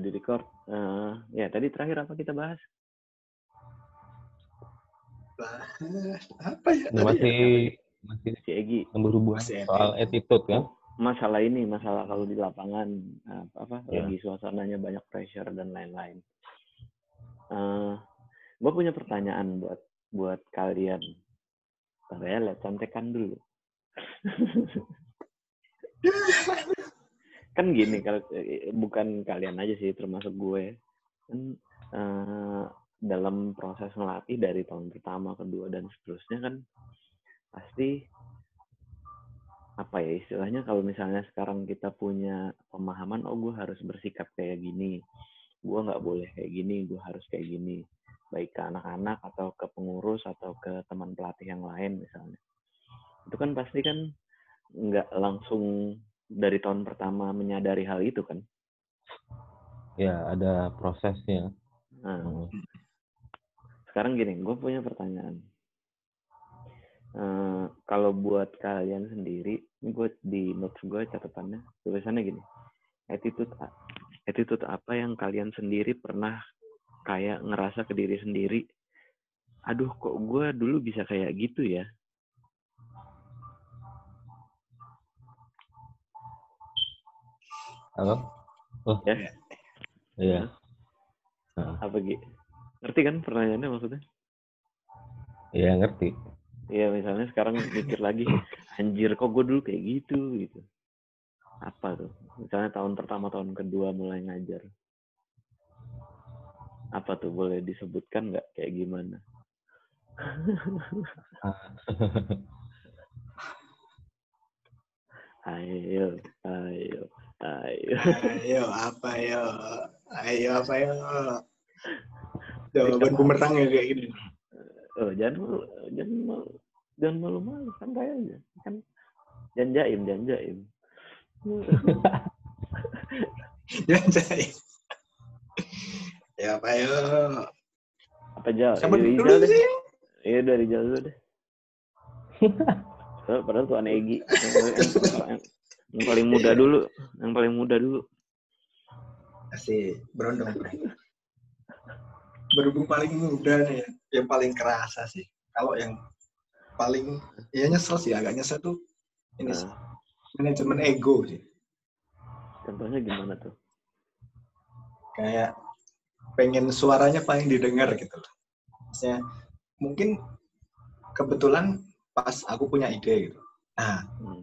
Oke, sudah di-record. Eh, ya, tadi terakhir apa kita bahas? Bahas apa ya? Tadi masih ya? masih Si Egi. berhubungan Masih soal attitude kan? Masalah ini, masalah kalau di lapangan, eh, apa, Ya. lagi suasananya banyak pressure dan lain-lain. Eh, gue punya pertanyaan buat buat kalian. Bentar ya, lihat contekan dulu. kan gini kalau eh, bukan kalian aja sih termasuk gue. Kan eh, dalam proses melatih dari tahun pertama kedua dan seterusnya kan pasti apa ya istilahnya kalau misalnya sekarang kita punya pemahaman oh gue harus bersikap kayak gini gue nggak boleh kayak gini gue harus kayak gini baik ke anak-anak atau ke pengurus atau ke teman pelatih yang lain misalnya. Itu kan pasti kan nggak langsung dari tahun pertama menyadari hal itu kan Ya ada prosesnya. Nah, Hmm. sekarang gini, gue punya pertanyaan. Eh, kalau buat kalian sendiri, ini gue di notes gue catatannya tulisannya gini, attitude attitude apa yang kalian sendiri pernah kayak ngerasa ke diri sendiri, aduh kok gue dulu bisa kayak gitu ya? Halo? Oh, Ya. iya. Nah, Apa gitu? Ngerti kan pertanyaannya maksudnya? Iya ngerti. Iya misalnya sekarang mikir lagi, anjir kok gue dulu kayak gitu gitu. Apa tuh? Misalnya tahun pertama, tahun kedua mulai ngajar. Apa tuh boleh disebutkan nggak kayak gimana? ayo, ayo, ayo. Ayo, apa yo? Ayo, apa yo? Jawaban bumerang ya kayak gini. Oh, jangan malu, jangan malu, jangan malu-malu, santai aja. Kan jangan jaim, jangan jaim. Ya, Jai. Ya, apa yo? Apa jauh? Siapa Rizal dulu deh. sih? Iya dari jauh deh. So, padahal tuh aneh Egi. Yang, paling muda dulu. Yang paling muda dulu. Masih berondong. Berhubung paling muda nih, ya, yang paling kerasa sih. Kalau yang paling, ya nyesel sih, agak nyesel tuh ini Nah, manajemen ego sih. contohnya gimana tuh? kayak pengen suaranya paling didengar gitu loh. Maksudnya mungkin kebetulan pas aku punya ide gitu. Nah, Hmm.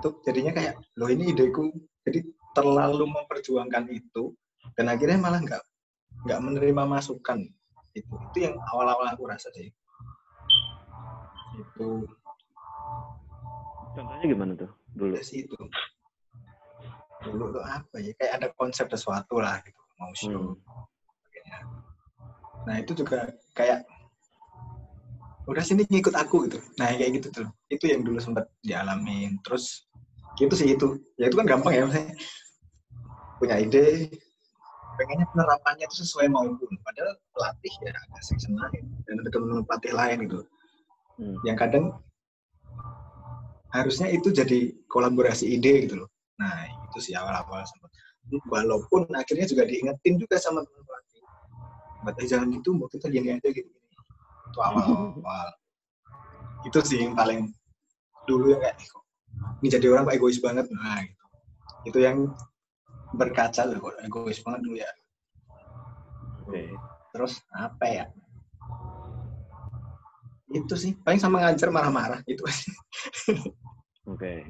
Itu jadinya kayak loh ini ideku jadi terlalu memperjuangkan itu dan akhirnya malah nggak nggak menerima masukan itu itu yang awal-awal aku rasa sih itu Contohnya gimana tuh dulu? ya sih itu dulu tuh apa ya kayak ada konsep sesuatu lah gitu mau show Hmm. Nah itu juga kayak udah sini ngikut aku gitu. Nah kayak gitu tuh. Itu yang dulu sempat dialamin. Terus gitu sih itu. Ya itu kan gampang ya maksudnya. Punya ide, pengennya penerapannya itu sesuai maupun. Padahal pelatih ya ada section lain dan ada teman pelatih lain gitu. Hmm. Yang kadang harusnya itu jadi kolaborasi ide gitu loh. Nah itu sih awal-awal sempat. Walaupun akhirnya juga diingetin juga sama teman pelatih. Berarti jangan gitu, mau kita gini aja gitu. Itu awal-awal. itu sih yang paling dulu yang kayak, "Eh, kok ini jadi orang kok egois banget. Nah gitu. Itu yang berkaca loh, kok egois banget dulu ya. Oke. Terus apa ya? Itu sih, paling sama ngajar marah-marah. Itu Oke.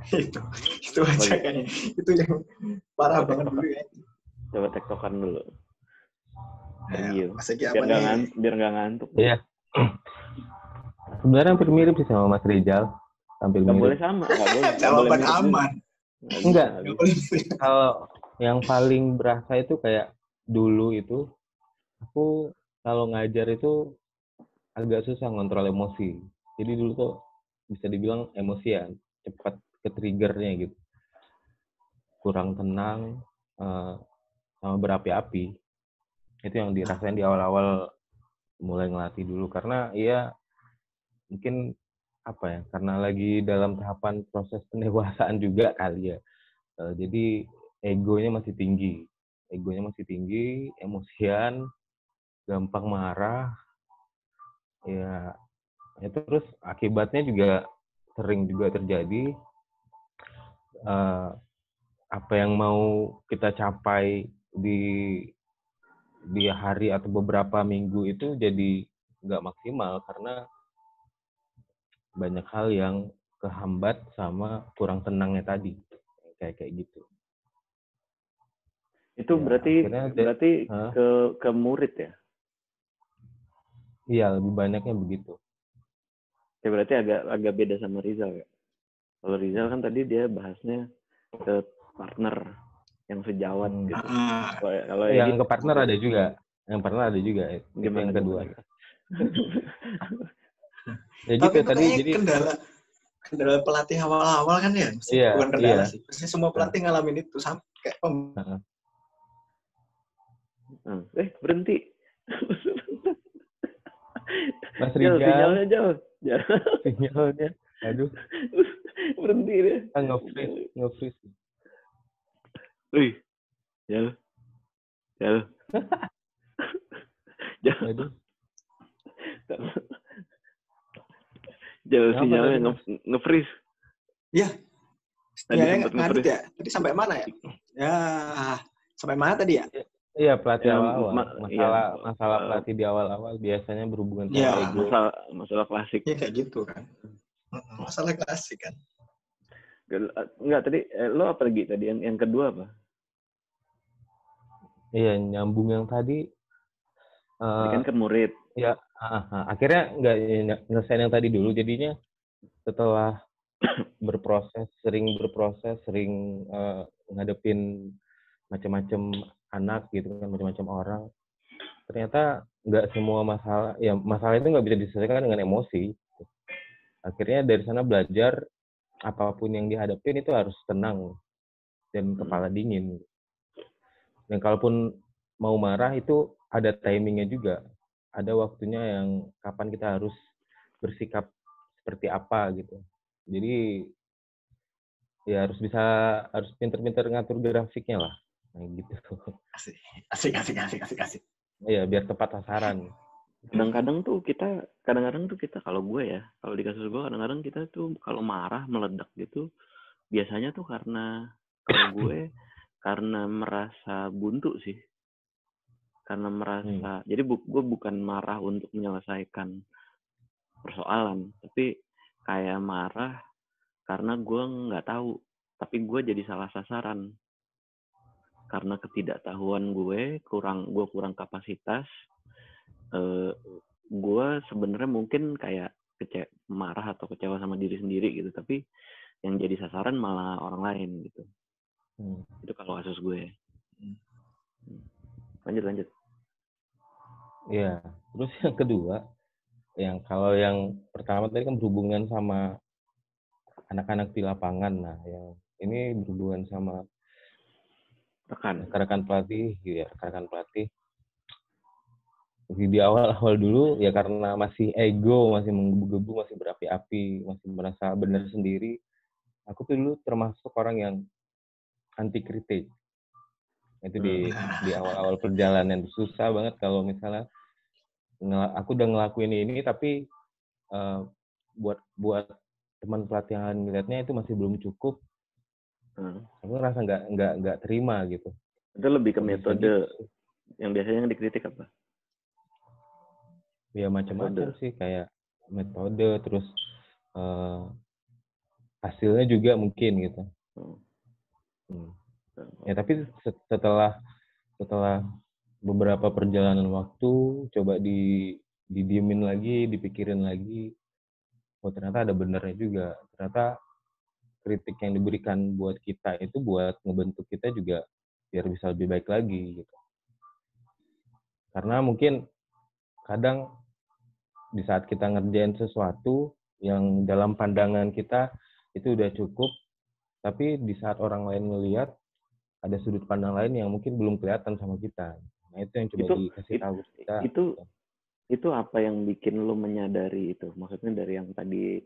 itu itu aja kayaknya itu yang parah banget dulu ya Coba tektokan dulu. Mas Egi Biar nggak ngantuk, biar nggak ngantuk. Iya. Sebenarnya hampir mirip sih sama Mas Rizal. Hampir Nggak boleh sama, nggak boleh. jawaban aman bisa, Enggak. Kalau yang paling berasa itu kayak dulu itu aku kalau ngajar itu agak susah ngontrol emosi. Jadi dulu tuh bisa dibilang emosian, cepat ke triggernya gitu. Kurang tenang, eh, sama berapi-api. Itu yang dirasain di awal-awal mulai ngelatih dulu karena ya mungkin apa ya karena lagi dalam tahapan proses pendewasaan juga kali ya. Eh, jadi egonya masih tinggi. Egonya masih tinggi emosian gampang marah. Ya ya terus akibatnya juga sering juga terjadi uh, apa yang mau kita capai di di hari atau beberapa minggu itu jadi nggak maksimal karena banyak hal yang kehambat sama kurang tenangnya tadi. Kayak kayak gitu. Itu ya, berarti berarti huh? ke ke murid ya? Iya lebih banyaknya begitu. Ya berarti agak agak beda sama Rizal ya? Kalau Rizal kan tadi dia bahasnya ke partner yang sejawat hmm. gitu. Kalau yang ke partner ada juga. Yang partner ada juga. Gimana yang kedua ya gitu Tapi tadi jadi kendala kendala pelatih awal-awal kan ya iya, bukan kendala iya. sih. Pasti semua pelatih ngalamin itu sampai kayak pem hmm. eh berhenti. Mas Rijal sinyalnya jauh. Sinyalnya. Aduh. Berhenti deh. Ah, nge-freeze nge-freeze. Wih, jal, jal, jal. Aduh. Jauh sinyalnya nge, nge-freeze. Iya. Sinyalnya ngadut ya. Tadi sampai mana ya? Ya, sampai mana tadi ya? Iya pelatih ya, awal-awal. Ma masalah ya, masalah pelatih di awal-awal biasanya berhubungan sama ya, ego. Masalah, masalah klasik. Iya kayak gitu kan. Masalah klasik kan. Enggak tadi eh, lo apa lagi tadi yang yang kedua apa? Iya nyambung yang tadi. Uh, kan ke murid. Ya uh, akhirnya nggak nyelesain yang tadi dulu jadinya setelah berproses sering berproses sering uh, ngadepin macam-macam anak gitu kan macam-macam orang. Ternyata nggak semua masalah ya masalah itu nggak bisa diselesaikan dengan emosi. Akhirnya dari sana belajar apa pun yang dihadapin itu harus tenang dan kepala dingin. Dan kalaupun mau marah itu ada timingnya juga ada waktunya yang kapan kita harus bersikap seperti apa gitu. Jadi ya harus bisa harus pinter-pinter ngatur grafiknya lah. Nah, gitu. Asik, asik, asik, asik, asik, asik. Iya, biar tepat sasaran. Kadang-kadang tuh kita, kadang-kadang tuh kita kalau gue ya, kalau di kasus gue kadang-kadang kita tuh kalau marah meledak gitu, biasanya tuh karena kalau gue karena merasa buntu sih karena merasa hmm. jadi bu, gue bukan marah untuk menyelesaikan persoalan tapi kayak marah karena gue nggak tahu tapi gue jadi salah sasaran karena ketidaktahuan gue kurang gue kurang kapasitas uh, gue sebenarnya mungkin kayak kece marah atau kecewa sama diri sendiri gitu tapi yang jadi sasaran malah orang lain gitu hmm. itu kalau kasus gue hmm. lanjut lanjut Iya, terus yang kedua, yang kalau yang pertama tadi kan berhubungan sama anak-anak di lapangan. Nah, yang ini berhubungan sama rekan rekan pelatih, ya rekan pelatih. Di awal-awal dulu ya karena masih ego, masih menggebu-gebu, masih berapi-api, masih merasa benar sendiri. Aku tuh dulu termasuk orang yang anti kritik. Itu di hmm. di awal-awal perjalanan susah banget kalau misalnya aku udah ngelakuin ini tapi uh, buat buat teman pelatihan melihatnya itu masih belum cukup hmm. aku ngerasa nggak nggak nggak terima gitu itu lebih ke metode gitu. yang biasanya yang dikritik apa ya macam-macam sih kayak metode terus uh, hasilnya juga mungkin gitu hmm. Hmm. ya tapi setelah setelah beberapa perjalanan waktu coba di didiemin lagi dipikirin lagi. Oh ternyata ada benernya juga. Ternyata kritik yang diberikan buat kita itu buat ngebentuk kita juga biar bisa lebih baik lagi gitu. Karena mungkin kadang di saat kita ngerjain sesuatu yang dalam pandangan kita itu udah cukup tapi di saat orang lain melihat ada sudut pandang lain yang mungkin belum kelihatan sama kita Nah itu yang coba itu, dikasih tahu kita. Itu itu apa yang bikin lo menyadari itu? Maksudnya dari yang tadi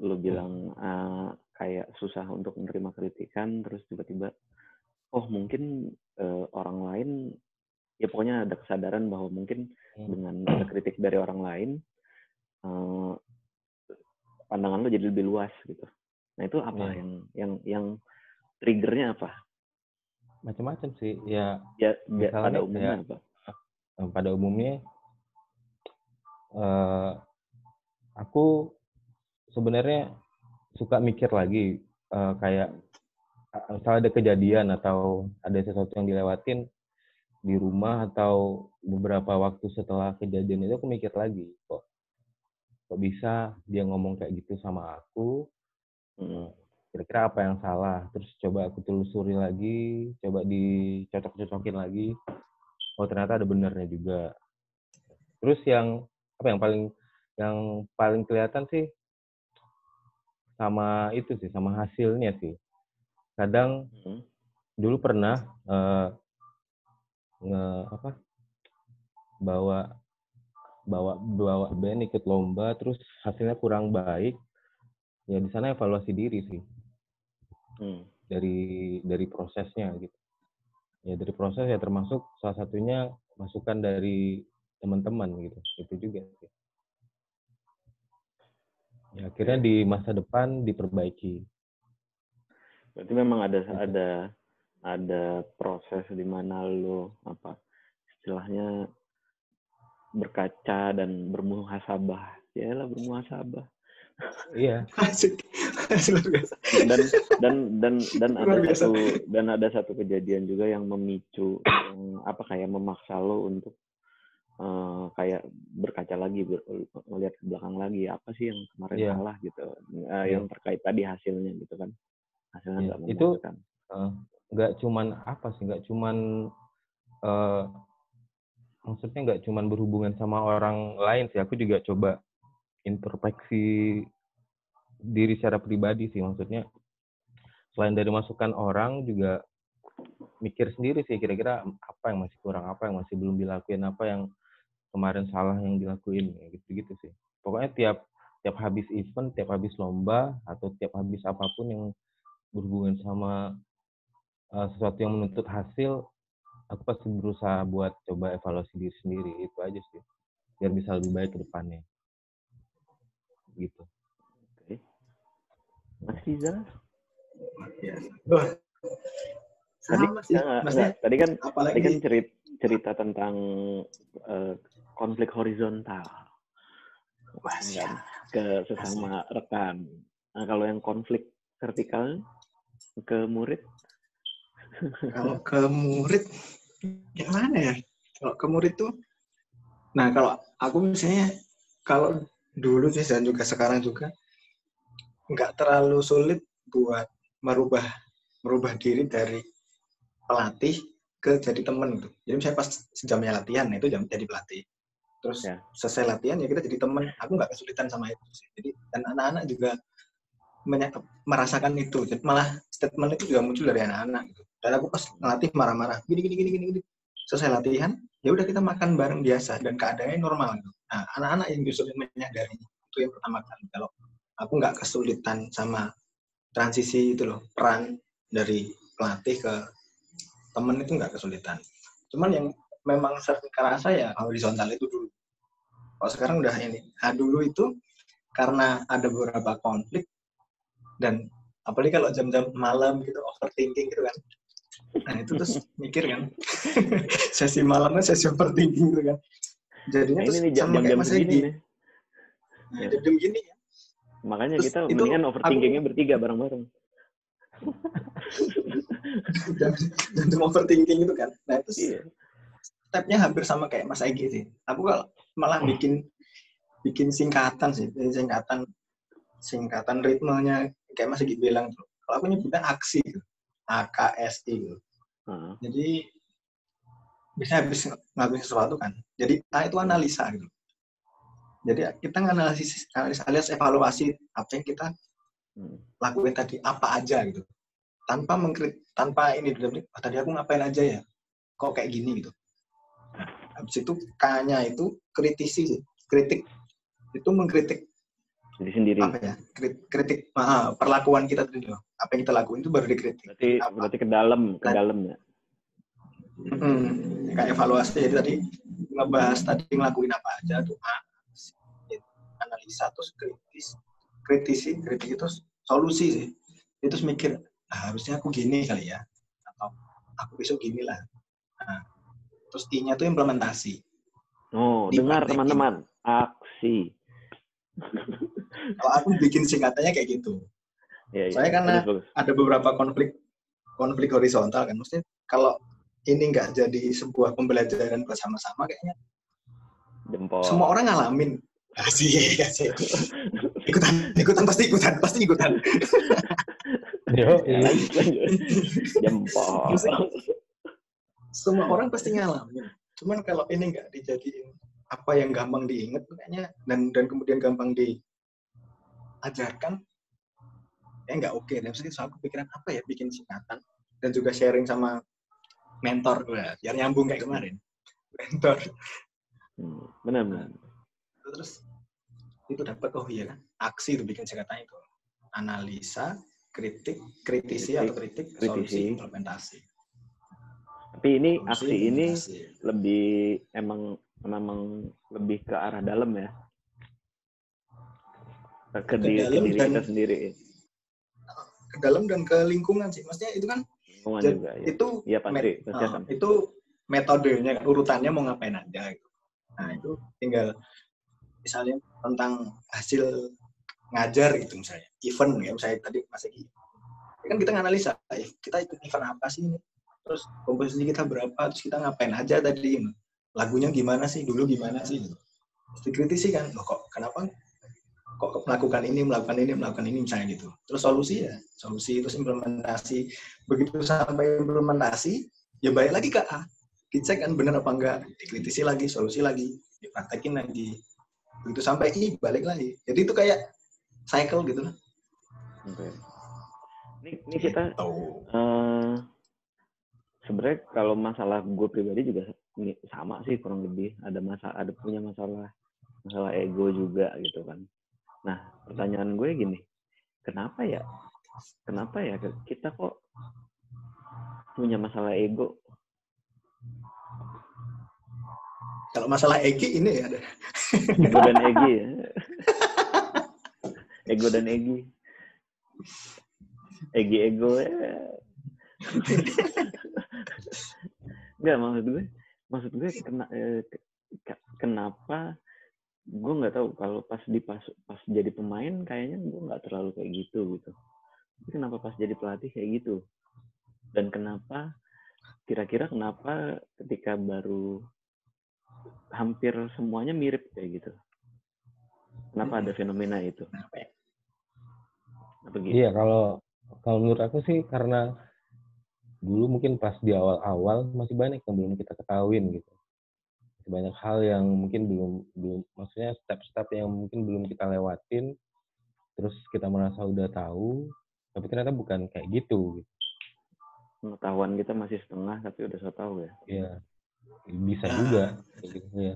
lo bilang uh, kayak susah untuk menerima kritikan, terus tiba-tiba oh mungkin uh, orang lain ya pokoknya ada kesadaran bahwa mungkin hmm. dengan ada kritik dari orang lain uh, pandangan lo jadi lebih luas gitu nah itu apa hmm. yang yang yang triggernya apa macam-macam sih ya ya, ya pada umumnya ya, apa pada umumnya uh, aku sebenarnya suka mikir lagi uh, kayak misal ada kejadian atau ada sesuatu yang dilewatin di rumah atau beberapa waktu setelah kejadian itu aku mikir lagi kok kok bisa dia ngomong kayak gitu sama aku? Hmm, kira-kira apa yang salah? Terus coba aku telusuri lagi coba dicocok-cocokin lagi. Oh ternyata ada benernya juga. Terus yang apa yang paling yang paling kelihatan sih sama itu sih sama hasilnya sih. Kadang hmm. dulu pernah uh, nge apa bawa bawa bawa band ikut lomba terus hasilnya kurang baik. Ya di sana evaluasi diri sih hmm. dari dari prosesnya gitu ya dari proses ya termasuk salah satunya masukan dari teman-teman gitu itu juga sih ya akhirnya di masa depan diperbaiki Berarti memang ada ada ada proses di mana lo apa istilahnya berkaca dan bermuhasabah. Ya lah bermuhasabah. Iya. dan dan dan dan ada satu dan ada satu kejadian juga yang memicu yang apa kayak memaksa lo untuk uh, kayak berkaca lagi ber, melihat ke belakang lagi apa sih yang kemarin yeah. salah gitu uh, yeah. yang terkait tadi hasilnya gitu kan. Hasilnya nggak ya, itu nggak uh, cuman apa sih nggak cuman uh, maksudnya nggak cuman berhubungan sama orang lain sih. Aku juga coba introspeksi diri secara pribadi sih maksudnya selain dari masukan orang juga mikir sendiri sih kira-kira apa yang masih kurang apa yang masih belum dilakuin apa yang kemarin salah yang dilakuin gitu-gitu sih pokoknya tiap tiap habis event tiap habis lomba atau tiap habis apa pun yang berhubungan sama uh, sesuatu yang menuntut hasil, aku pasti berusaha buat coba evaluasi diri sendiri. Itu aja sih. Biar bisa lebih baik ke depannya. Gitu. Oke. Mas Rizal? Ya. Tadi, ya, enggak, tadi kan apalagi... tadi kan cerita, cerita tentang uh, konflik horizontal. Wah, ke sesama rekan. Nah, kalau yang konflik vertikal ke murid? Kalau ke murid, gimana ya? Kalau ke murid tuh, nah kalau aku misalnya, kalau dulu sih dan juga sekarang juga, nggak terlalu sulit buat merubah merubah diri dari pelatih ke jadi temen gitu. Jadi misalnya pas sejamnya latihan, itu jam jadi pelatih. Terus ya. selesai latihan ya kita jadi temen. Aku nggak kesulitan sama itu sih. Jadi dan anak-anak juga merasakan itu. Jadi malah statement itu juga muncul dari anak-anak gitu. Dan aku pas ngelatih marah-marah, gini gini gini gini gini. Selesai latihan, ya udah kita makan bareng biasa dan keadaannya normal gitu. Nah, anak-anak yang justru menyadari itu yang pertama kali. Kalau aku nggak kesulitan sama transisi itu loh, peran dari pelatih ke temen itu nggak kesulitan. Cuman yang memang sering kerasa ya horizontal itu dulu. Kalau sekarang udah ini. Nah, dulu itu karena ada beberapa konflik dan apalagi kalau jam-jam malam gitu overthinking gitu kan nah itu terus mikir kan sesi malamnya sesi overthinking gitu kan jadinya nah, terus ini sama kayak Mas Egi nah, jam gini ya makanya terus kita itu, mendingan overthinkingnya aku, bertiga bareng-bareng jam overthinking itu kan nah itu iya. stepnya hampir sama kayak Mas Egi sih aku kalau malah bikin bikin singkatan sih singkatan singkatan ritmenya kayak Mas Gigi bilang tuh. Kalau aku nyebutnya aksi gitu. AKSI gitu. Hmm. Jadi bisa habis ngelakuin sesuatu kan. Jadi A itu analisa gitu. Jadi kita nganalisis alias evaluasi apa yang kita hmm. lakuin tadi apa aja gitu. Tanpa mengkrit tanpa ini oh, tadi aku ngapain aja ya. Kok kayak gini gitu. Nah, habis itu K-nya itu kritisi kritik itu mengkritik diri sendiri apa ya kritik uh, perlakuan kita tadi loh apa yang kita lakuin itu baru dikritik berarti apa berarti ke dalam ke dalam ya Hmm, kayak evaluasi jadi tadi ngebahas tadi ngelakuin apa aja tuh A, C, analisa terus kritis kritisi kritik itu solusi sih. Itu terus mikir "Ah, harusnya aku gini kali ya atau aku besok gini lah. Nah, terus I-nya tuh implementasi. Oh dengar Dipraktekin. teman-teman. Aksi. Kalau aku bikin singkatannya kayak gitu. Ya, ya. Soalnya karena- Bagus, bagus. ada beberapa konflik konflik horizontal kan. Maksudnya kalau ini nggak jadi sebuah pembelajaran bersama-sama kayaknya. Jempol. Semua orang ngalamin. Asik asik ikutan ikutan pasti ikutan pasti ikutan. Yo, jempol. Semua orang pasti ngalamin. Cuman kalau ini nggak dijadiin apa yang gampang diingat kayaknya dan dan kemudian gampang diajarkan ya nggak oke dan terus aku pikiran apa ya bikin singkatan dan juga sharing sama mentor. Wah, biar nyambung kayak kemarin. Mentor. Hmm, benar benar. Terus itu dapat oh iya kan aksi itu bikin singkatan itu analisa kritik kritisi atau kritik kritisi. solusi implementasi. Tapi ini Solusi, aksi ini lebih emang memang lebih ke arah dalam ya? Ke, Ke diri, ke diri dan- kita sendiri. ke dalam dan ke lingkungan sih. Maksudnya itu kan lingkungan Jadi, juga ya itu iya pasti uh, itu metodenya kan urutannya mau ngapain aja gitu. Nah itu tinggal misalnya tentang hasil ngajar gitu misalnya. Event ya misalnya tadi Mas Egi Ya kan kita nganalisa eh, kita ikut event apa sih ini? Terus komposisi kita berapa? Terus kita ngapain aja tadi? Lagunya gimana sih? Dulu gimana sih? Gitu. Terus dikritisi kan loh kok kenapa kok melakukan ini melakukan ini melakukan ini misalnya gitu. Terus solusi ya solusi terus implementasi. Begitu sampai implementasi ya balik lagi ke A. Dicek kan bener apa enggak dikritisi lagi solusi lagi dipraktekin lagi. Begitu sampai I balik lagi. Jadi itu kayak cycle gitu lah. Oke. ini, ini kita Gitu. eh sebenarnya kalau masalah gue pribadi juga sama sih kurang lebih. Ada masalah ada punya masalah masalah ego juga gitu kan nah pertanyaan gue gini kenapa ya kenapa ya kita kok punya masalah ego? Kalau masalah Egi ini ya. Ego dan egi ya. Ego dan egi egi ego ya. Enggak maksud gue maksud gue kena, eh, ke- ke- kenapa gue nggak tahu kalau pas di pas pas jadi pemain kayaknya gue nggak terlalu kayak gitu gitu. Tapi kenapa pas jadi pelatih kayak gitu? Dan kenapa kira-kira kenapa ketika baru hampir semuanya mirip kayak gitu? Kenapa ada fenomena itu? Kenapa ya? apa gitu? Iya, kalau kalau menurut aku sih karena dulu mungkin pas di awal-awal masih banyak yang belum kita ketahuin gitu. Banyak hal yang mungkin belum belum maksudnya step-step yang mungkin belum kita lewatin terus kita merasa udah tahu tapi ternyata bukan kayak gitu gitu. pengetahuan kita masih setengah tapi udah so tahu ya Iya. Bisa juga ya.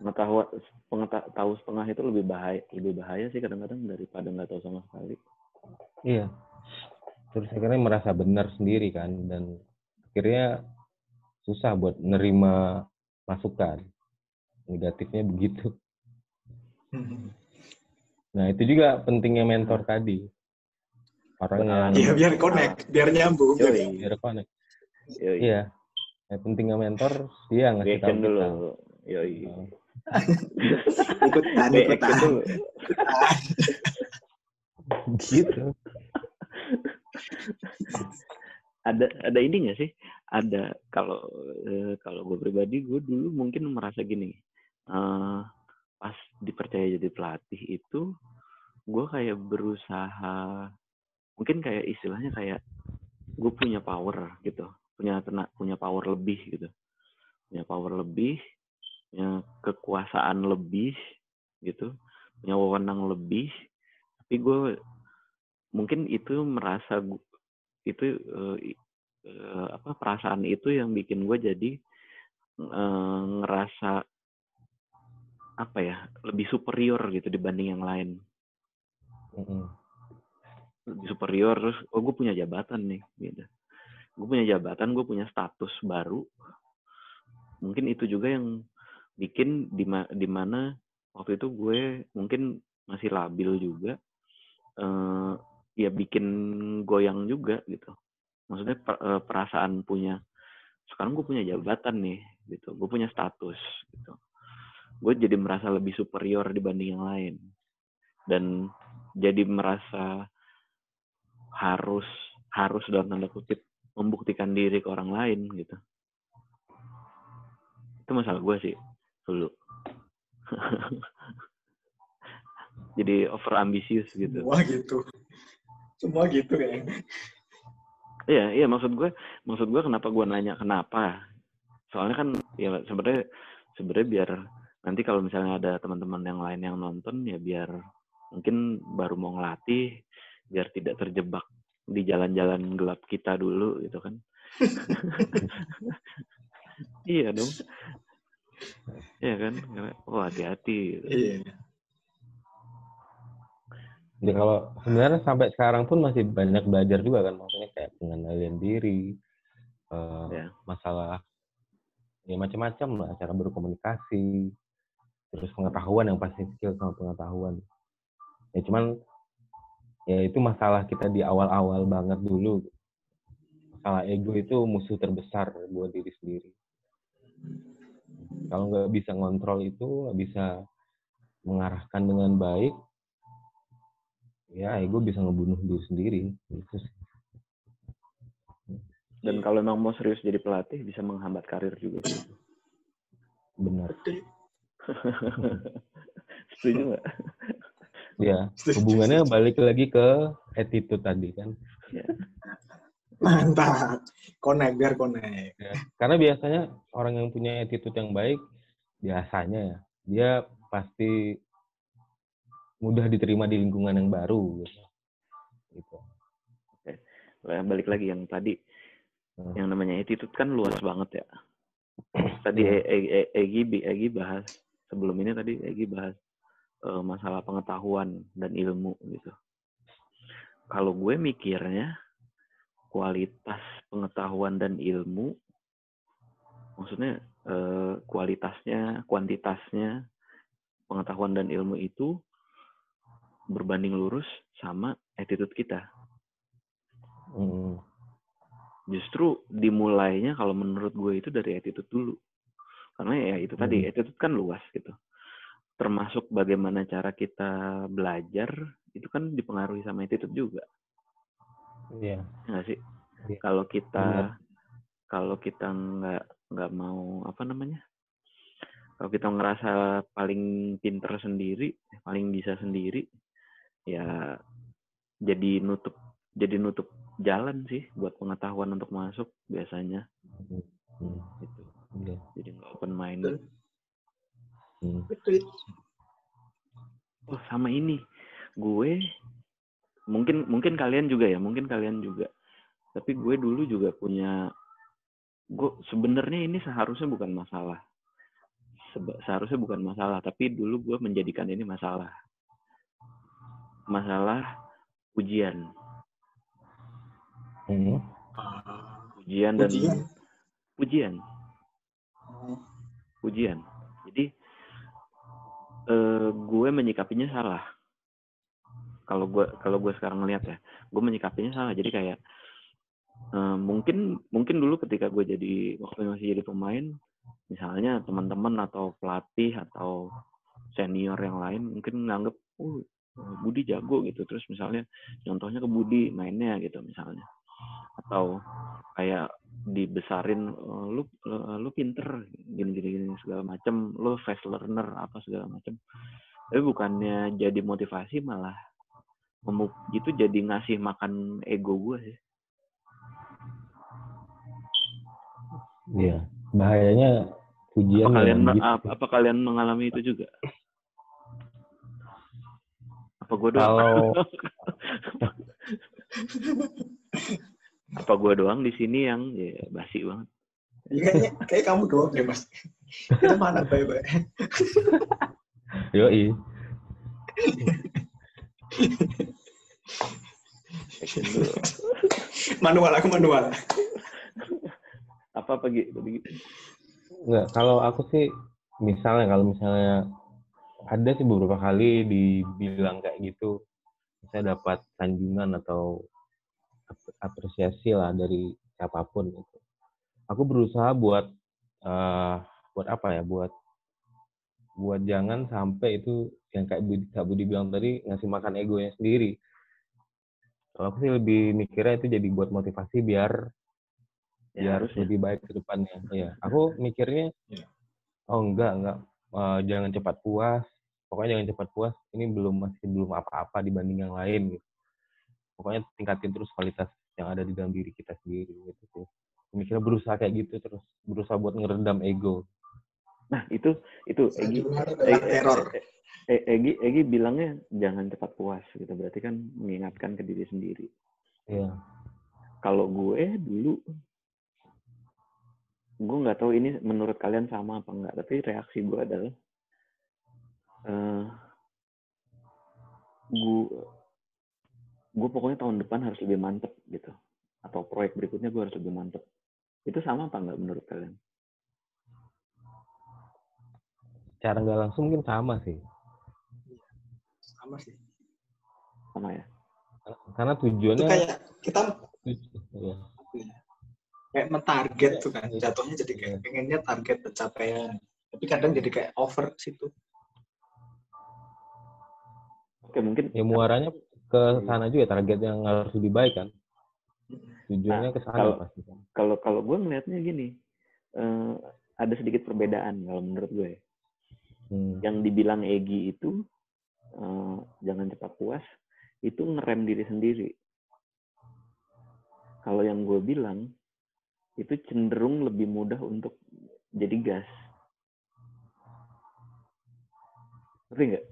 pengetahuan pengeta- tahu setengah itu lebih bahaya lebih bahaya sih kadang-kadang daripada nggak tahu sama sekali Iya. Terus akhirnya merasa benar sendiri kan dan akhirnya susah buat nerima masukan. Negatifnya begitu. Nah, itu juga pentingnya mentor tadi. Orang yang Iya biar connect biar nyambung biar Yoi. biar connect. Yoi. Iya. Yang pentingnya mentor dia ngasih tahu dulu Yoi. Oh, ikutan ikutan dulu gitu. ada ada ini nggak sih ada. Kalau eh, kalau gue pribadi gue dulu mungkin merasa gini eh, pas dipercaya jadi pelatih itu gue kayak berusaha mungkin kayak istilahnya kayak gue punya power gitu punya tenak punya power lebih gitu. Punya power lebih punya kekuasaan lebih gitu punya wewenang lebih. Tapi gue mungkin itu merasa itu eh, eh, apa perasaan itu yang bikin gue jadi eh, ngerasa apa ya lebih superior gitu dibanding yang lain. Lebih superior terus oh gue punya jabatan nih gitu. Gue punya jabatan gue punya status baru. Mungkin itu juga yang bikin di di mana waktu itu gue mungkin masih labil juga uh, ya bikin goyang juga gitu maksudnya uh, perasaan punya sekarang gue punya jabatan nih gitu. Gue punya status gitu. Gue jadi merasa lebih superior dibanding yang lain. Dan jadi merasa harus harus dalam tanda kutip membuktikan diri ke orang lain gitu. Itu masalah gue sih dulu. Jadi over ambisius gitu. Semua gitu. Semua gitu kayaknya iya iya maksud gue maksud gue kenapa gue nanya kenapa soalnya kan ya sebenarnya sebenarnya biar nanti kalau misalnya ada teman-teman yang lain yang nonton ya biar mungkin baru mau ngelatih biar tidak terjebak di jalan-jalan gelap kita dulu gitu kan iya dong Iya kan? Oh hati-hati. Gitu. Iya. Jadi kalau sebenarnya sampai sekarang pun masih banyak belajar juga kan, maksudnya kayak pengendalian diri, uh, yeah. masalah ya macam-macam lah, cara berkomunikasi, terus pengetahuan yang pasti skill sama pengetahuan. Ya cuman ya itu masalah kita di awal-awal banget dulu. Masalah ego itu musuh terbesar buat diri sendiri kalau nggak bisa ngontrol itu nggak bisa mengarahkan dengan baik ya ego bisa ngebunuh diri sendiri. Gitu dan kalau memang mau serius jadi pelatih bisa menghambat karir juga benar. Setuju nggak? Ya hubungannya balik lagi ke attitude tadi kan. Ya. Mantap. Connect, biar connect. Ya, karena biasanya orang yang punya attitude yang baik, biasanya ya, dia pasti mudah diterima di lingkungan yang baru. Gitu. gitu. Oke. Balik lagi yang tadi, hmm. yang namanya attitude kan luas banget ya. Tadi hmm. Egi, Egi bahas, sebelum ini tadi Egi bahas uh, masalah pengetahuan dan ilmu gitu. Kalau gue mikirnya, kualitas pengetahuan dan ilmu maksudnya eh, kualitasnya kuantitasnya pengetahuan dan ilmu itu berbanding lurus sama attitude kita hmm. justru dimulainya kalau menurut gue itu dari attitude dulu karena ya itu hmm. tadi attitude kan luas gitu termasuk bagaimana cara kita belajar itu kan dipengaruhi sama attitude juga Iya. Enggak sih? Yeah. Kalau kita yeah. kalau kita nggak nggak mau apa namanya? Kalau kita ngerasa paling pinter sendiri, paling bisa sendiri, ya jadi nutup jadi nutup jalan sih buat pengetahuan untuk masuk biasanya. Hmm. Gitu. Yeah. Jadi nggak open minded. Hmm. Oh sama ini, gue mungkin mungkin kalian juga ya mungkin kalian juga tapi gue dulu juga punya gue sebenarnya ini seharusnya bukan masalah seharusnya bukan masalah tapi dulu gue menjadikan ini masalah masalah ujian. Hmm. ujian dan ujian? Ujian, ujian. jadi uh, gue menyikapinya salah. Kalau gue kalau gue sekarang ngeliat ya gue menyikapinya salah. Jadi kayak uh, mungkin mungkin dulu ketika gue jadi waktu masih jadi pemain misalnya teman-teman atau pelatih atau senior yang lain mungkin nganggep oh Budi jago gitu terus misalnya contohnya ke Budi mainnya gitu misalnya atau kayak dibesarin oh, lu lu pinter gini gini gini segala macam lu fast learner apa segala macam tapi bukannya jadi motivasi malah itu jadi ngasih makan ego gue sih. Iya, bahayanya pujian. Apa kalian gitu. apa, apa kalian mengalami itu juga? Apa gue doang? Kalau apa gue doang di sini yang ya basi banget? Iya, kayaknya kayak kamu doang deh mas. Kita mana baik-baik. Yoi. Action dulu. manual aku manual. Apa apa gitu? Enggak, kalau aku sih misalnya kalau misalnya ada sih beberapa kali dibilang kayak gitu, saya dapat sanjungan atau ap- apresiasi lah dari siapa pun gitu. Aku berusaha buat eh buat apa ya? Buat buat jangan sampai itu yang kayak Budi, Kak Budi bilang tadi ngasih makan egonya sendiri. Kalau aku sih lebih mikirnya itu jadi buat motivasi biar Ya, biar harusnya. lebih baik ke depannya. Iya, aku mikirnya Iya. oh enggak enggak Eh, jangan cepat puas. Pokoknya jangan cepat puas. Ini belum masih belum apa-apa dibanding yang lain gitu. Pokoknya tingkatin terus kualitas yang ada di dalam diri kita sendiri gitu sih. Mikirnya berusaha kayak gitu terus berusaha buat ngeredam ego. Nah, itu itu Egi teror. Egi Egi bilangnya jangan cepat puas gitu. Berarti kan mengingatkan ke diri sendiri. Iya. Kalau gue dulu gue nggak tahu ini menurut kalian sama apa enggak, tapi reaksi gue adalah eh gue gue pokoknya tahun depan harus lebih mantep gitu atau proyek berikutnya gue harus lebih mantep itu sama apa enggak menurut kalian Cara nggak langsung mungkin sama sih. Sama sih. sama ya Karena Itu tujuannya kayak kita Iya. kayak mentarget tuh kan. Jatuhnya jadi kayak Iya. pengennya target pencapaian. Tapi kadang jadi kayak over situ. Oke mungkin ya muaranya ke sana juga target yang harus lebih baik kan. Tujuannya ke sana pasti kan. kalau kalau gue ngeliatnya gini eh, ada sedikit perbedaan kalau menurut gue Hmm. yang dibilang Egi itu eh, jangan cepat puas itu ngerem diri sendiri kalau yang gue bilang itu cenderung lebih mudah untuk jadi gas ngerti nggak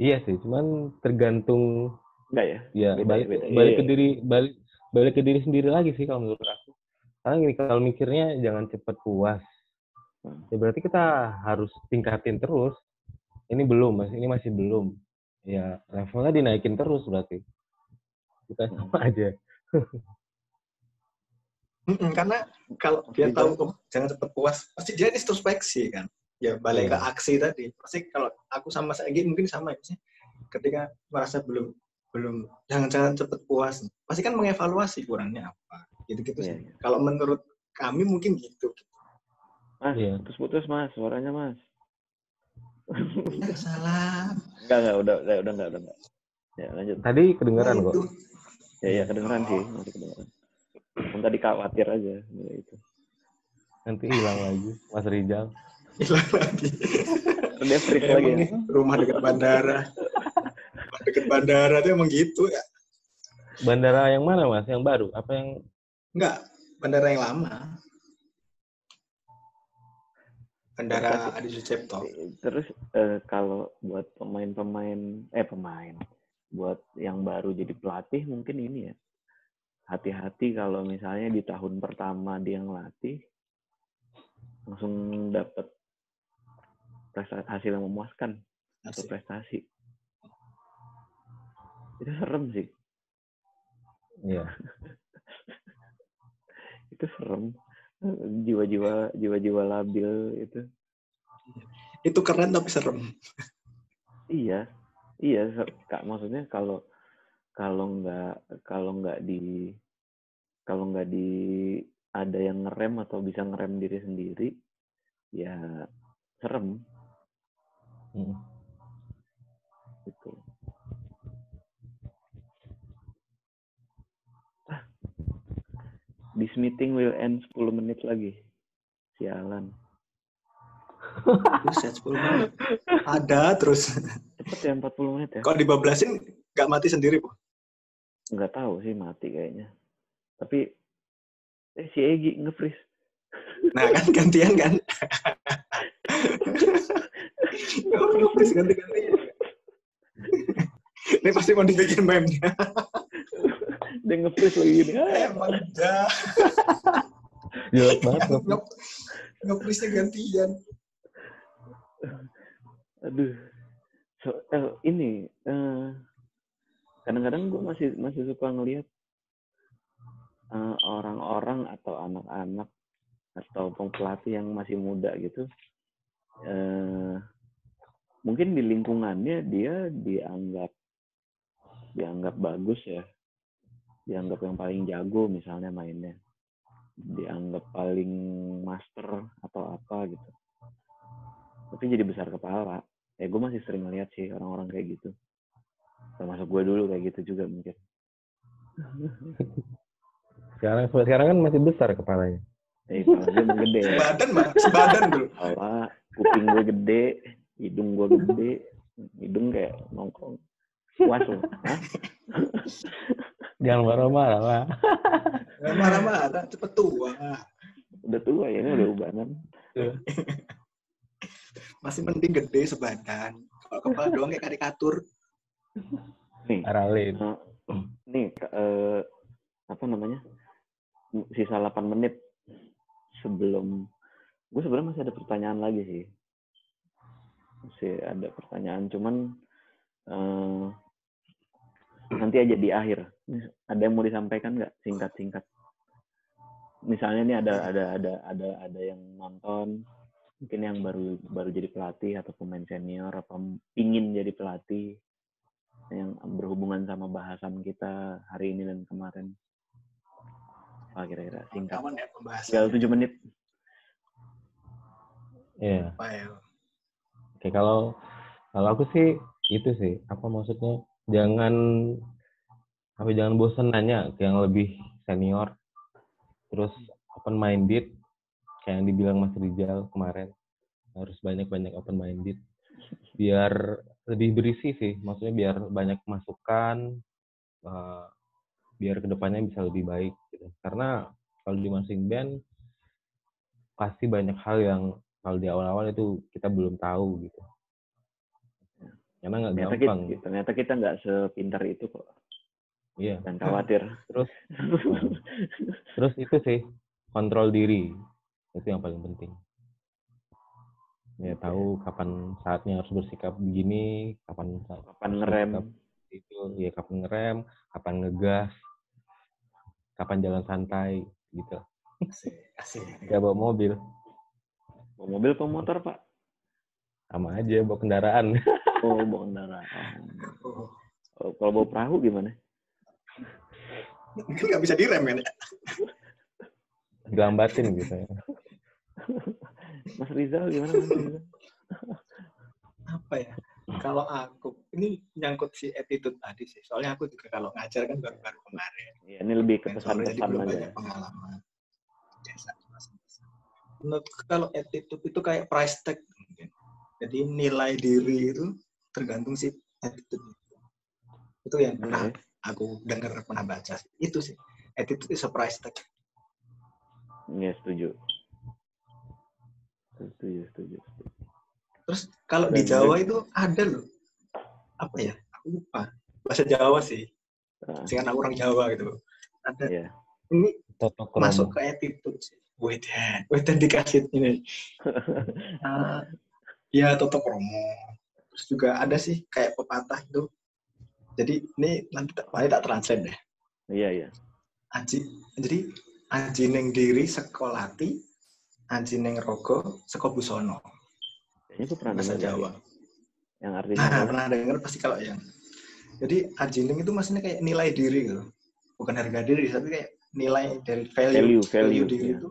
Iya sih, cuman tergantung nggak ya ya Beda, balik beda. balik Iya, ke iya. diri balik balik ke diri sendiri lagi sih kalau menurut aku. Karena gini kalau mikirnya jangan cepat puas. Hmm. Ya berarti kita harus tingkatin terus. Ini belum, Mas. Ini masih belum. Ya levelnya dinaikin terus berarti. Kita Hmm. sama aja. Karena kalau dia tahu jangan cepat puas, pasti dia introspeksi kan. Ya balik ke Iya. aksi tadi. Pasti kalau aku sama Sagi mungkin sama ya. Ketika merasa belum belum jangan jangan cepat puas, pasti kan mengevaluasi kurangnya apa. Gitu-gitu Iya, sih. iya. Kalau menurut kami mungkin gitu. mas Iya. putus-putus mas suaranya mas Ya, salah. Enggak, enggak, udah, udah, udah, enggak, udah, enggak. Ya, lanjut. Tadi kedengeran Nah, kok. Ya, ya, kedengeran sih, masih kedengeran. Yang tadi khawatir aja, ya, itu. Nanti hilang lagi, Mas Rijal. Hilang lagi. Dia freeze lagi ya. rumah dekat bandara. rumah dekat bandara tuh emang gitu ya. Bandara yang mana, Mas? Yang baru? Apa yang Enggak, bandara yang lama. Bandara Adi Sucipto. Terus eh, kalau buat pemain-pemain, eh pemain, buat yang baru jadi pelatih mungkin ini ya. Hati-hati kalau misalnya di tahun pertama dia ngelatih, langsung dapat prestasi hasil yang memuaskan atau prestasi. Itu serem sih. Iya. itu serem jiwa-jiwa jiwa-jiwa labil itu Itu keren tapi serem. iya iya ser- kak maksudnya kalau kalau nggak kalau nggak di kalau nggak di ada yang ngerem atau bisa ngerem diri sendiri ya serem Mm. gitu this meeting will end 10 menit lagi sialan Buset, 10 menit. Ada terus. cepet ya 40 menit ya Kalau dibablasin nggak mati sendiri, Bu. nggak tahu sih mati kayaknya tapi eh si Egi nge-freeze Nah, kan gantian kan. Terus ganti-gantian. Ini pasti mau dibikin meme-nya. dia nge-freeze lagi gini ah, Emang dah. Jelek banget. Nge- Nge- Nge-freeze-nya gantian. aduh so, eh, ini eh, kadang-kadang gue masih masih suka ngelihat uh, orang-orang atau anak-anak atau pelatih yang masih muda gitu uh, mungkin di lingkungannya dia dianggap dianggap bagus ya. Dianggap yang paling jago misalnya mainnya. Dianggap paling master atau apa gitu. Tapi jadi besar kepala. Ya gue masih sering ngeliat sih orang-orang kayak gitu. Termasuk gue dulu kayak gitu juga mungkin. Sekarang sekarang kan masih besar kepalanya. Eh kepala gue gede. Sebadan mah sebadan dulu. Kepala kuping gue gede hidung gue gede hidung kayak nongkrong. Puas loh jangan marah-marah lah Nggak marah-marah cepet tua. Udah tua ya ini udah ubanan. Masih penting gede sebadan. Kalau kepala doang kayak karikatur. Nih. Aralin. Eh, nih eh, apa namanya? Sisa 8 menit sebelum gue sebenarnya masih ada pertanyaan lagi sih masih ada pertanyaan cuman eh, nanti aja di akhir. Ada yang mau disampaikan nggak? Singkat singkat misalnya nih ada ada ada ada ada yang nonton mungkin yang baru baru jadi pelatih atau pemain senior apa pingin jadi pelatih yang berhubungan sama bahasan kita hari ini dan kemarin. Apa kira-kira? Singkat. Ya pembahasan tinggal tujuh menit. Iya. apa ya Oke, kalau kalau aku sih itu sih, apa maksudnya? Jangan apa jangan bosan nanya ke yang lebih senior. Terus open minded kayak yang dibilang Mas Rizal kemarin. Harus banyak-banyak open minded biar lebih berisi sih. Maksudnya biar banyak masukan eh, biar ke depannya bisa lebih baik gitu. Karena kalau di masing band pasti banyak hal yang kalau di awal-awal itu kita belum tahu gitu. Karena nggak ternyata kita, gampang. ternyata kita nggak sepintar itu kok Iya. dan khawatir Terus terus itu sih kontrol diri itu yang paling penting. Ya tahu kapan saatnya harus bersikap begini, kapan saat kapan ngerem itu, ya kapan ngerem, kapan ngegas, kapan jalan santai gitu. asik asik Gak bawa mobil, bawa mobil atau motor pak? Sama aja bawa kendaraan. oh bawa kendaraan. Oh. oh, kalau bawa perahu gimana? Mungkin nggak bisa direm kan ya Dilambatin gitu. Ya. Mas Rizal gimana Mas Rizal? Apa ya? Kalau aku ini nyangkut si attitude tadi sih. Soalnya aku juga kalau ngajar kan baru-baru kemarin. Ya, ini lebih ke pesan-pesan aja. banyak pengalaman menurutku kalau attitude itu kayak price tag. Jadi nilai diri itu tergantung si attitude. Itu yang pernah aku dengar pernah baca itu sih. Attitude is a price tag. Iya setuju. Setuju setuju setuju. terus kalau di Dan- Jawa itu ada loh. Apa ya? Aku lupa. Bahasa Jawa sih. Ah, kan aku orang Jawa gitu. Ada. Iya. ini Toto masuk ke attitude sih Wedan, Wedan dikasih ini. Ah, ya Toto Kromo. Terus juga ada sih kayak pepatah itu. Jadi ini nanti tak, nanti tak translate deh. iya iya Aji, jadi aji neng diri sekolati, aji neng rogo sekobusono. kayaknya tuh pernah Bahasa Jawa. yang artinya Nah, pernah dengar pasti kalau yang. Jadi aji neng itu maksudnya kayak nilai diri gitu. Bukan harga diri, tapi kayak nilai dari value. value value, diri iya. itu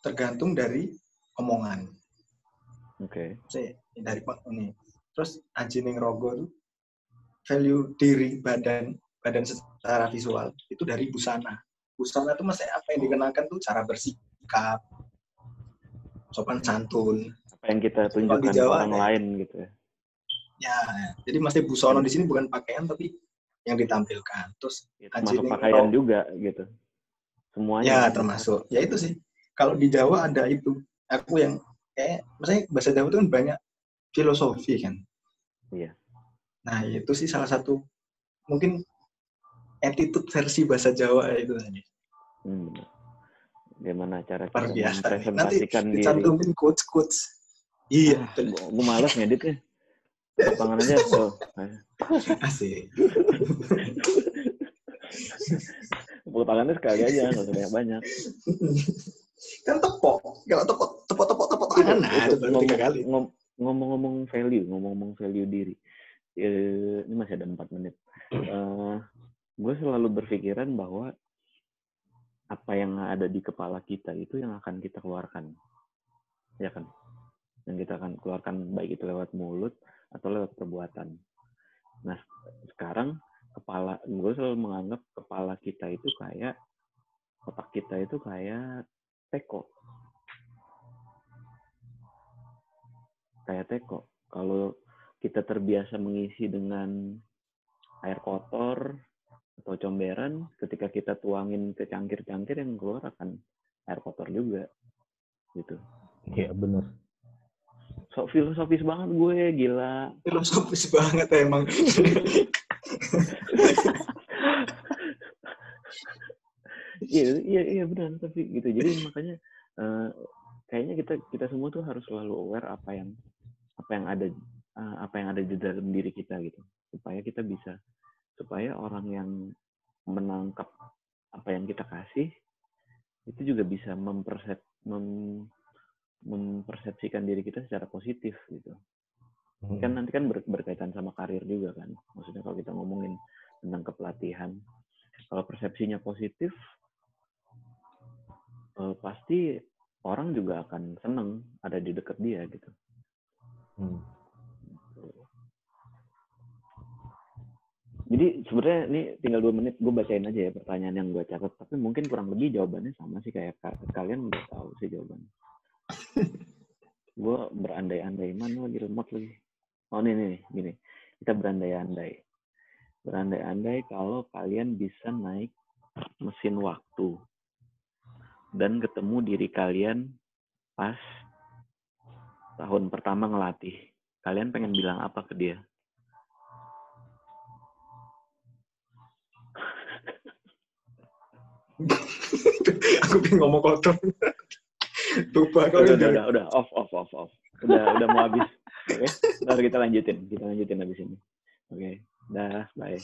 tergantung dari omongan. oke Saya dari Pak ini. Terus anjing rogo itu value diri badan badan secara visual itu dari busana. Busana itu masih apa yang dikenakan tuh cara bersikap, sopan santun. apa yang kita di tunjukkan ke Jawa orang ada. lain gitu ya Ya, jadi masih busono di sini bukan pakaian tapi yang ditampilkan. Terus itu Anjing masuk ini pakaian rok. juga gitu semuanya ya termasuk ya itu sih. Kalau di Jawa ada itu. Aku yang kayak maksudnya bahasa Jawa itu kan banyak filosofi kan. Iya. Nah, itu sih salah satu mungkin attitude versi bahasa Jawa itu tadi. Hmm. Gimana cara kita nih. Nanti dicantumin quotes-quotes. Iya, Ah, gua males ngeditnya. Lapangan aja tuh. Asik. Tepuk tangannya sekali aja, nggak usah banyak-banyak. kan tepok. Kalau tepok, tepok, tepok, tepok tangan, nah, itu baru tiga kali. ngom- ngomong-ngomong value, ngomong-ngomong value diri. Eh, ini masih ada empat menit. Eh, gue selalu berpikiran bahwa apa yang ada di kepala kita itu yang akan kita keluarkan, ya kan? Yang kita akan keluarkan baik itu lewat mulut atau lewat perbuatan. Nah, sekarang kepala gue selalu menganggap kepala kita itu kayak otak kita itu kayak teko kayak teko. Kalau kita terbiasa mengisi dengan air kotor atau comberan, ketika kita tuangin ke cangkir-cangkir yang keluar akan air kotor juga. Gitu. Iya bener. Sok filosofis banget gue, gila. Filosofis banget emang. Iya, iya, iya benar. Tapi gitu. Jadi makanya eh, kayaknya kita kita semua tuh harus selalu aware apa yang apa yang ada eh, apa yang ada di dalam diri kita gitu, supaya kita bisa supaya orang yang menangkap apa yang kita kasih itu juga bisa mempersep mem- mempersepsikan diri kita secara positif gitu. Hmm. Kan nanti kan ber- berkaitan sama karir juga kan. Maksudnya kalau kita ngomongin tentang kepelatihan, kalau persepsinya positif, eh, pasti orang juga akan seneng ada di dekat dia gitu. Hmm. Jadi sebenarnya ini tinggal dua menit gue bacain aja ya pertanyaan yang gue catat. Tapi mungkin kurang lebih jawabannya sama sih kayak ka- kalian udah tahu sih jawabannya. gue berandai-andai mana lagi remote lagi. Oh nih nih gini. Kita berandai-andai. Berandai-andai kalau kalian bisa naik mesin waktu dan ketemu diri kalian pas tahun pertama ngelatih. Kalian pengen bilang apa ke dia? Aku pengen ngomong kotor. Lupa udah, udah, udah, udah, off, off, off, off. Udah, udah mau habis. Oke, ntar kita lanjutin. Kita lanjutin habis ini. Oke, dah, bye.